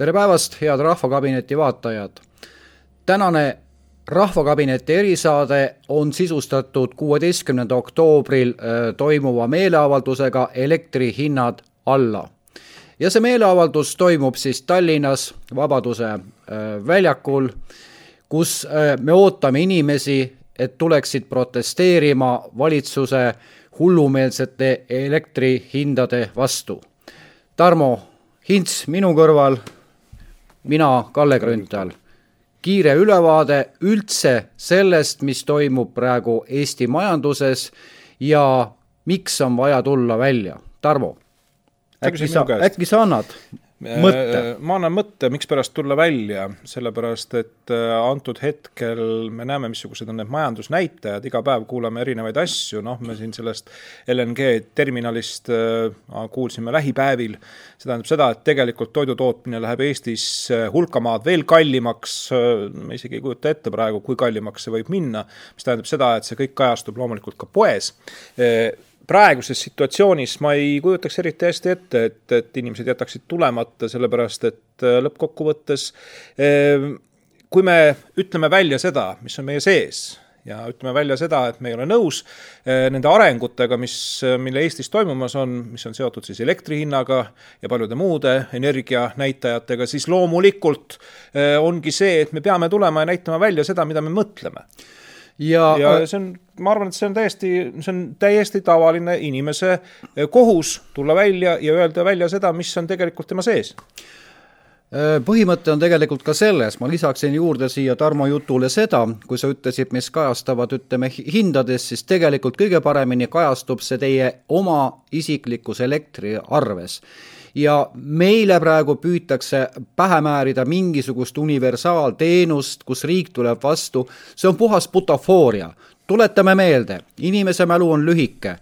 tere päevast, head Rahvakabineti vaatajad! tänane rahvakabineti erisaade on sisustatud kuueteistkümnenda oktoobril äh, toimuva meeleavaldusega Elektrihinnad alla. ja see meeleavaldus toimub siis Tallinnas Vabaduse äh, väljakul, kus äh, me ootame inimesi, et tuleksid protesteerima valitsuse hullumeelsete elektrihindade vastu. Tarmo Hints minu kõrval mina, Kalle Grünthal. kiire ülevaade üldse sellest, mis toimub praegu Eesti majanduses ja miks on vaja tulla välja. Tarmo, äkki sa, äkki sa annad mõtte? Äh, ma annan mõtte, mikspärast tulla välja, sellepärast et äh, antud hetkel me näeme, missugused on need majandusnäitajad, iga päev kuuleme erinevaid asju, noh, me siin sellest LNG terminalist äh, kuulsime lähipäevil, see tähendab seda, et tegelikult toidutootmine läheb Eestis hulka maad veel kallimaks, me isegi ei kujuta ette praegu, kui kallimaks see võib minna, mis tähendab seda, et see kõik kajastub loomulikult ka poes praeguses situatsioonis ma ei kujutaks eriti hästi ette, et, et inimesed jätaksid tulemata, sellepärast et äh, lõppkokkuvõttes ähm, kui me ütleme välja seda, mis on meie sees ja ütleme välja seda, et me ei ole nõus äh, nende arengutega, mis, mille Eestis toimumas on, mis on seotud siis elektri hinnaga ja paljude muude energianäitajatega, siis loomulikult äh, ongi see, et me peame tulema ja näitama välja seda, mida me mõtleme ja, ja äh, see on, ma arvan, et see on täiesti, see on täiesti tavaline inimese äh, kohus tulla välja ja öelda välja seda, mis on tegelikult tema sees põhimõte on tegelikult ka selles, ma lisaksin juurde siia Tarmo jutule seda, kui sa ütlesid, mis kajastavad, ütleme, hindades, siis tegelikult kõige paremini kajastub see teie oma isiklikus elektriarves. Ja meile praegu püütakse pähe määrida mingisugust universaalteenust, kus riik tuleb vastu, see on puhas butafooria. tuletame meelde, inimese mälu on lühike.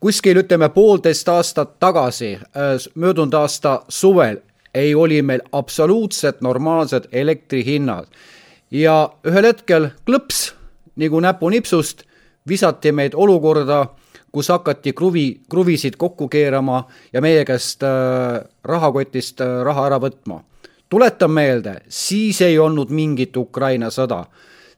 Kuskil ütleme poolteist aastat tagasi, äh, möödunud aasta suvel, ei, oli meil absoluutselt normaalsed elektrihinnad. ja ühel hetkel klõps nagu näpunipsust visati meid olukorda, kus hakati kruvi, kruvisid kokku keerama ja meie käest äh, rahakotist äh, raha ära võtma. tuletan meelde, siis ei olnud mingit Ukraina sõda.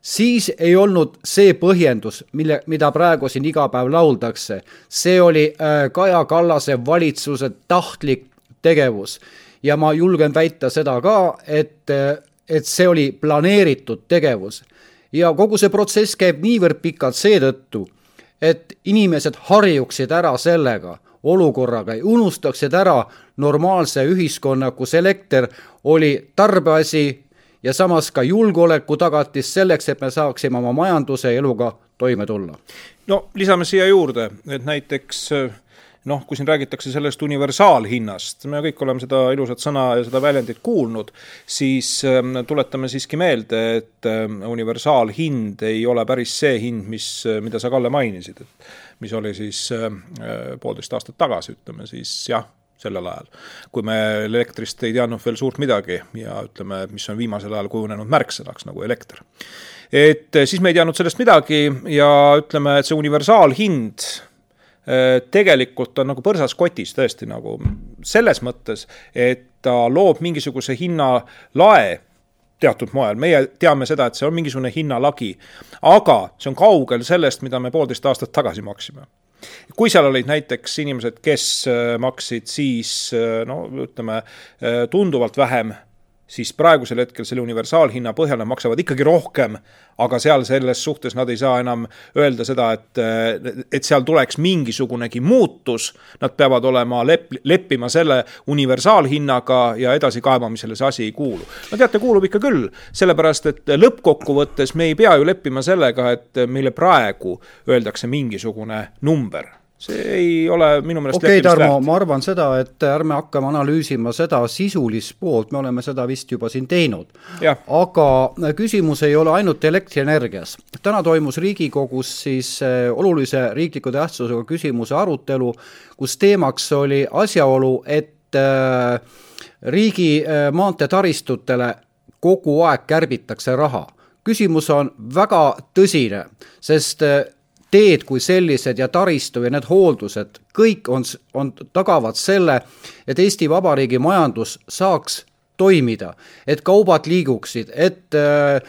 siis ei olnud see põhjendus, mille, mida praegu siin iga päev lauldakse. see oli äh, Kaja Kallase valitsuse tahtlik tegevus ja ma julgen väita seda ka, et, et see oli planeeritud tegevus ja kogu see protsess käib niivõrd pikalt seetõttu, et inimesed harjuksid ära sellega, olukorraga, unustaksid ära normaalse ühiskonna, kus elekter oli tarbeasi ja samas ka julgeoleku tagatis selleks, et me saaksime oma majanduse ja eluga toime tulla. no lisame siia juurde, et näiteks noh, kui siin räägitakse sellest universaalhinnast, me kõik oleme seda ilusat sõna ja seda väljendit kuulnud, siis ähm, tuletame siiski meelde, et ähm, universaalhind ei ole päris see hind, mis, mida sa, Kalle, mainisid, et mis oli siis ähm, äh, poolteist aastat tagasi, ütleme siis jah, sellel ajal, kui me elektrist ei teadnud veel suurt midagi ja ütleme, mis on viimasel ajal kujunenud märksõnaks nagu elekter. et siis me ei teadnud sellest midagi ja ütleme, et see universaalhind Äh, tegelikult on nagu põrsas kotis tõesti nagu selles mõttes, et ta loob mingisuguse hinnalae teatud moel, meie teame seda, et see on mingisugune hinnalagi, aga see on kaugel sellest, mida me poolteist aastat tagasi maksime. Kui seal olid näiteks inimesed, kes äh, maksid siis äh, no ütleme tunduvalt vähem siis praegusel hetkel selle universaalhinna põhjal nad maksavad ikkagi rohkem, aga seal selles suhtes nad ei saa enam öelda seda, et, et seal tuleks mingisugunegi muutus, nad peavad olema lep-, leppima selle universaalhinnaga ja edasikaebamisele see asi ei kuulu. no teate, kuulub ikka küll, sellepärast et lõppkokkuvõttes me ei pea ju leppima sellega, et meile praegu öeldakse mingisugune number see ei ole minu meelest okei okay,, Tarmo, ma arvan seda, et ärme hakkame analüüsima seda sisulist poolt, me oleme seda vist juba siin teinud. aga küsimus ei ole ainult elektrienergias. täna toimus Riigikogus siis eh, olulise riikliku tähtsusega küsimuse arutelu, kus teemaks oli asjaolu, et eh, riigi maanteetaristutele kogu aeg kärbitakse raha küsimus on väga tõsine, sest teed kui sellised ja taristu ja need hooldused, kõik on, on, tagavad selle, et Eesti Vabariigi majandus saaks toimida, et kaubad liiguksid, et äh,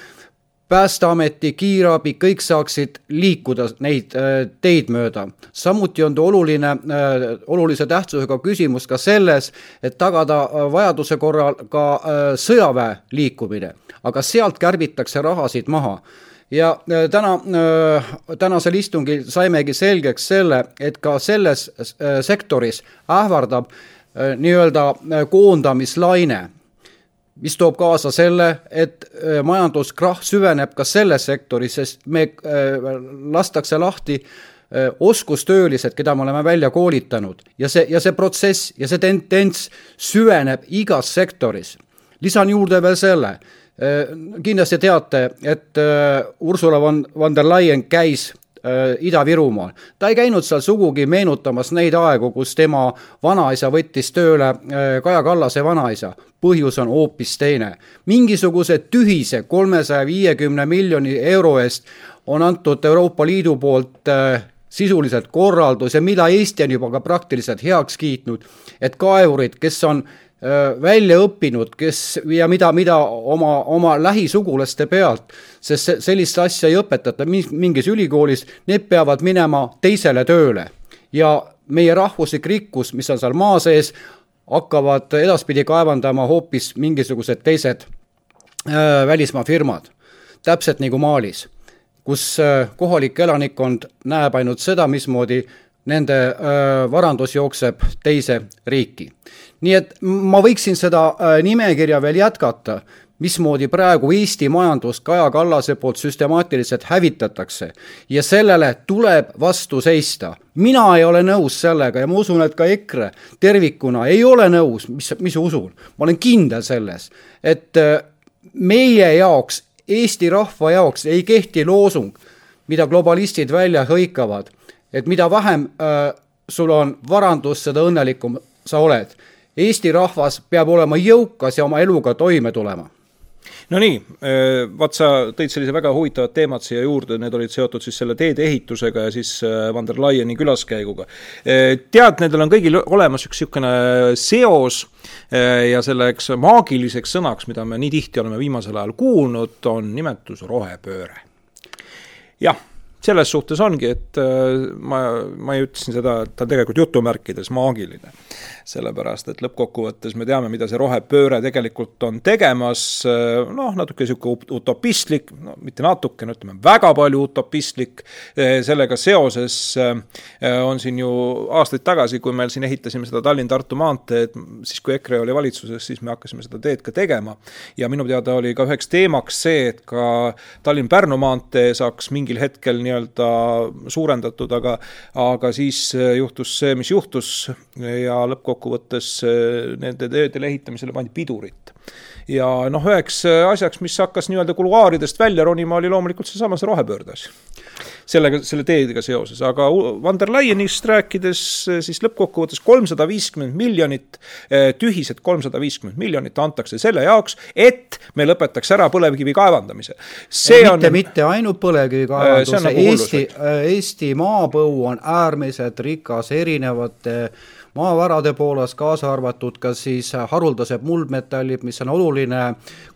päästeameti, kiirabi, kõik saaksid liikuda neid äh, teid mööda. samuti on ta oluline, äh, olulise tähtsusega küsimus ka selles, et tagada äh, vajaduse korral ka sõjaväe liikumine, aga sealt kärbitakse rahasid maha ja täna, tänasel istungil saimegi selgeks selle, et ka selles sektoris ähvardab nii-öelda koondamislaine mis toob kaasa selle, et äh, majanduskrahh süveneb ka selles sektoris, sest me äh, lastakse lahti äh, oskustöölised, keda me oleme välja koolitanud ja see, ja see protsess ja see tendents süveneb igas sektoris. lisan juurde veel selle, kindlasti teate, et Ursula von, von der Leyen käis Äh, Ida-Virumaal. ta ei käinud seal sugugi meenutamas neid aegu, kus tema vanaisa võttis tööle äh, Kaja Kallase vanaisa. põhjus on hoopis teine. mingisuguse tühise kolmesaja viiekümne miljoni euro eest on antud Euroopa Liidu poolt äh, sisuliselt korraldus ja mida Eesti on juba ka praktiliselt heaks kiitnud, et kaevurid, kes on välja õppinud, kes ja mida, mida oma, oma lähisugulaste pealt, sest sellist asja ei õpetata mingis ülikoolis, need peavad minema teisele tööle. ja meie rahvuslik rikkus, mis on seal maa sees, hakkavad edaspidi kaevandama hoopis mingisugused teised äh, välismaa firmad. täpselt nagu Malis, kus äh, kohalik elanikkond näeb ainult seda, mismoodi nende äh, varandus jookseb teise riiki nii et ma võiksin seda äh, nimekirja veel jätkata, mismoodi praegu Eesti majandust Kaja Kallase poolt süstemaatiliselt hävitatakse ja sellele tuleb vastu seista. mina ei ole nõus sellega ja ma usun, et ka EKRE tervikuna ei ole nõus, mis, mis usun, ma olen kindel selles, et meie jaoks, Eesti rahva jaoks ei kehti loosung, mida globalistid välja hõikavad, et mida vähem äh, sul on varandust, seda õnnelikum sa oled Eesti rahvas peab olema jõukas ja oma eluga toime tulema no nii, äh, vaat sa tõid sellise väga huvitavad teemad siia juurde, need olid seotud siis selle teede ehitusega ja siis äh, Van der Laieni külaskäiguga. Äh, tead, nendel on kõigil olemas üks niisugune seos ja selleks maagiliseks sõnaks, mida me nii tihti oleme viimasel ajal kuulnud, on nimetus rohepööre. jah selles suhtes ongi, et ma, ma ütlesin seda, et ta on tegelikult jutumärkides maagiline. Sellepärast et lõppkokkuvõttes me teame, mida see rohepööre tegelikult on tegemas, noh, natuke niisugune utopistlik, no mitte natuke, no ütleme väga palju utopistlik, sellega seoses on siin ju aastaid tagasi, kui me siin ehitasime seda Tallinn-Tartu maanteed, siis kui EKRE oli valitsuses, siis me hakkasime seda teed ka tegema. ja minu teada oli ka üheks teemaks see, et ka Tallinn-Pärnu maantee saaks mingil hetkel nii-öelda suurendatud, aga aga siis juhtus see, mis juhtus ja lõppkokkuvõttes äh, nende teedele ehitamisele pandi pidurit. Ja noh, üheks äh, asjaks, mis hakkas nii-öelda kuluaaridest välja ronima, oli loomulikult seesama see rohepöörde asi. Sellega, selle teedega seoses, aga Van der Leyenist rääkides äh, siis lõppkokkuvõttes kolmsada viiskümmend miljonit, tühised kolmsada viiskümmend miljonit antakse selle jaoks, et me lõpetaks ära põlevkivi kaevandamise. see ja on mitte, mitte ainult põlevkivi kaevanduse, nagu Eesti, Eesti maapõu on äärmiselt rikas erinevate äh, maavarade poolest, kaasa arvatud ka siis haruldased muldmetallid, mis on oluline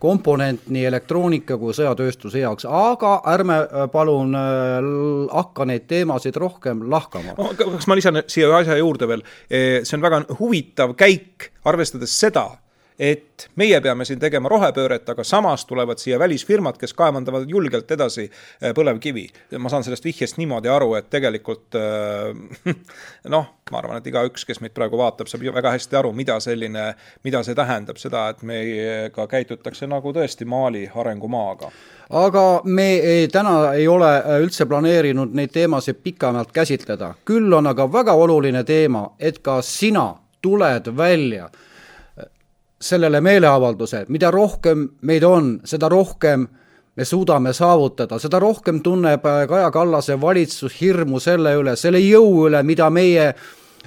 komponent nii elektroonika kui sõjatööstuse jaoks, aga ärme äh, palun äh, hakka neid teemasid rohkem lahkama. kas ma lisan siia asja juurde veel, see on väga huvitav käik, arvestades seda, et meie peame siin tegema rohepööret, aga samas tulevad siia välisfirmad, kes kaevandavad julgelt edasi äh, põlevkivi. ma saan sellest vihjest niimoodi aru, et tegelikult äh, noh, ma arvan, et igaüks, kes meid praegu vaatab, saab ju väga hästi aru, mida selline, mida see tähendab, seda, et meiega käitutakse nagu tõesti Mali arengumaaga aga me ei, täna ei ole äh, üldse planeerinud neid teemasid pikemalt käsitleda, küll on aga väga oluline teema, et ka sina tuled välja sellele meeleavaldusele, mida rohkem meid on, seda rohkem me suudame saavutada, seda rohkem tunneb äh, Kaja Kallase valitsus hirmu selle üle, selle jõu üle, mida meie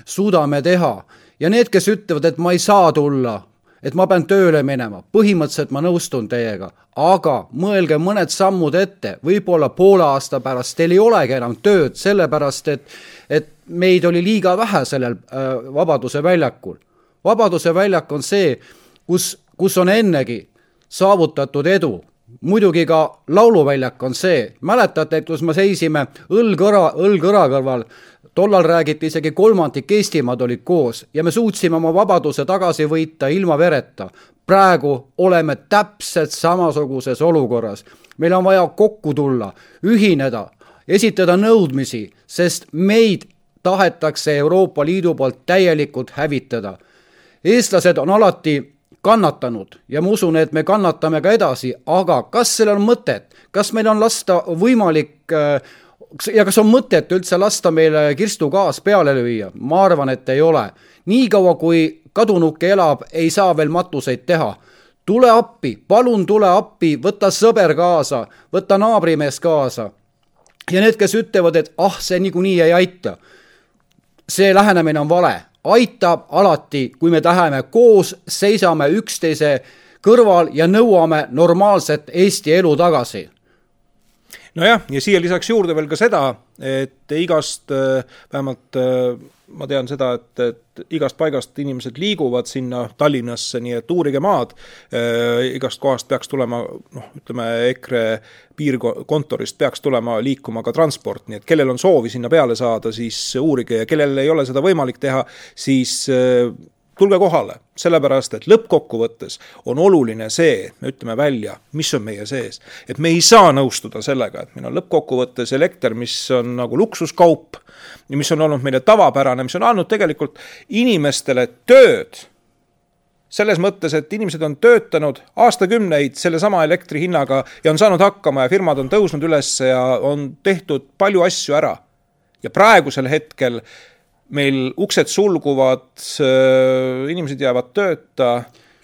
suudame teha. ja need, kes ütlevad, et ma ei saa tulla, et ma pean tööle minema, põhimõtteliselt ma nõustun teiega, aga mõelge mõned sammud ette, võib-olla poole aasta pärast teil ei olegi enam tööd, sellepärast et, et meid oli liiga vähe sellel äh, Vabaduse väljakul. vabaduse väljak on see, kus kus on ennegi saavutatud edu. muidugi ka lauluväljak on see, mäletate, kus me seisime õlg õra, õlg õra kõrval, tollal räägiti isegi kolmandik Eestimaad olid koos ja me suutsime oma vabaduse tagasi võita ilma vereta. praegu oleme täpselt samasuguses olukorras. meil on vaja kokku tulla, ühineda, esitada nõudmisi, sest meid tahetakse Euroopa Liidu poolt täielikult hävitada. eestlased on alati kannatanud ja ma usun, et me kannatame ka edasi, aga kas sellel on mõtet, kas meil on lasta võimalik äh, ja kas on mõtet üldse lasta meile kirstugaas peale lüüa? ma arvan, et ei ole. niikaua, kui kadunuke elab, ei saa veel matuseid teha. tule appi, palun tule appi, võta sõber kaasa, võta naabrimees kaasa. ja need, kes ütlevad, et ah, see niikuinii ei aita see lähenemine on vale, aitab alati, kui me läheme koos, seisame üksteise kõrval ja nõuame normaalset Eesti elu tagasi nojah, ja siia lisaks juurde veel ka seda, et igast, äh, vähemalt äh, ma tean seda, et, et igast paigast inimesed liiguvad sinna Tallinnasse, nii et uurige maad. Äh, igast kohast peaks tulema, noh, ütleme EKRE piirkontorist peaks tulema liikuma ka transport, nii et kellel on soovi sinna peale saada, siis uurige ja kellel ei ole seda võimalik teha, siis tulge kohale, sellepärast et lõppkokkuvõttes on oluline see, et me ütleme välja, mis on meie sees. et me ei saa nõustuda sellega, et meil on lõppkokkuvõttes elekter, mis on nagu luksuskaup ja mis on olnud meile tavapärane, mis on andnud tegelikult inimestele tööd selles mõttes, et inimesed on töötanud aastakümneid sellesama elektri hinnaga ja on saanud hakkama ja firmad on tõusnud üles ja on tehtud palju asju ära. ja praegusel hetkel äh, meil uksed sulguvad, äh, inimesed jäävad tööta,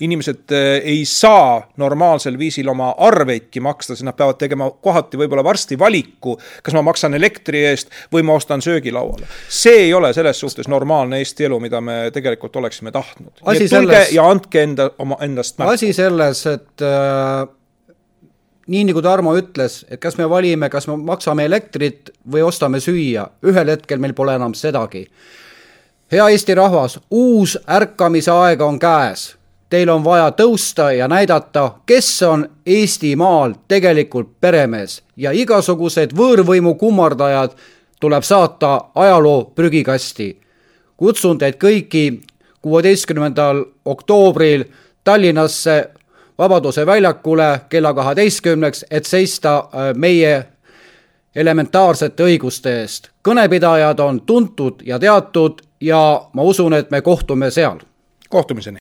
inimesed äh, ei saa normaalsel viisil oma arveidki maksta, sest nad peavad tegema kohati võib-olla varsti valiku, kas ma maksan elektri eest või ma ostan söögilauale. see ei ole selles suhtes normaalne Eesti elu, mida me tegelikult oleksime tahtnud. tulge selles... ja andke enda, oma, endast märku. asi selles, et äh nii nagu Tarmo ütles, et kas me valime, kas me maksame elektrit või ostame süüa, ühel hetkel meil pole enam sedagi. hea Eesti rahvas, uus ärkamise aeg on käes. Teil on vaja tõusta ja näidata, kes on Eestimaal tegelikult peremees ja igasugused võõrvõimu kummardajad tuleb saata ajaloo prügikasti. kutsun teid kõiki kuueteistkümnendal oktoobril Tallinnasse Vabaduse väljakule kella kaheteistkümneks, et seista äh, meie elementaarsete õiguste eest. kõnepidajad on tuntud ja teatud ja ma usun, et me kohtume seal. kohtumiseni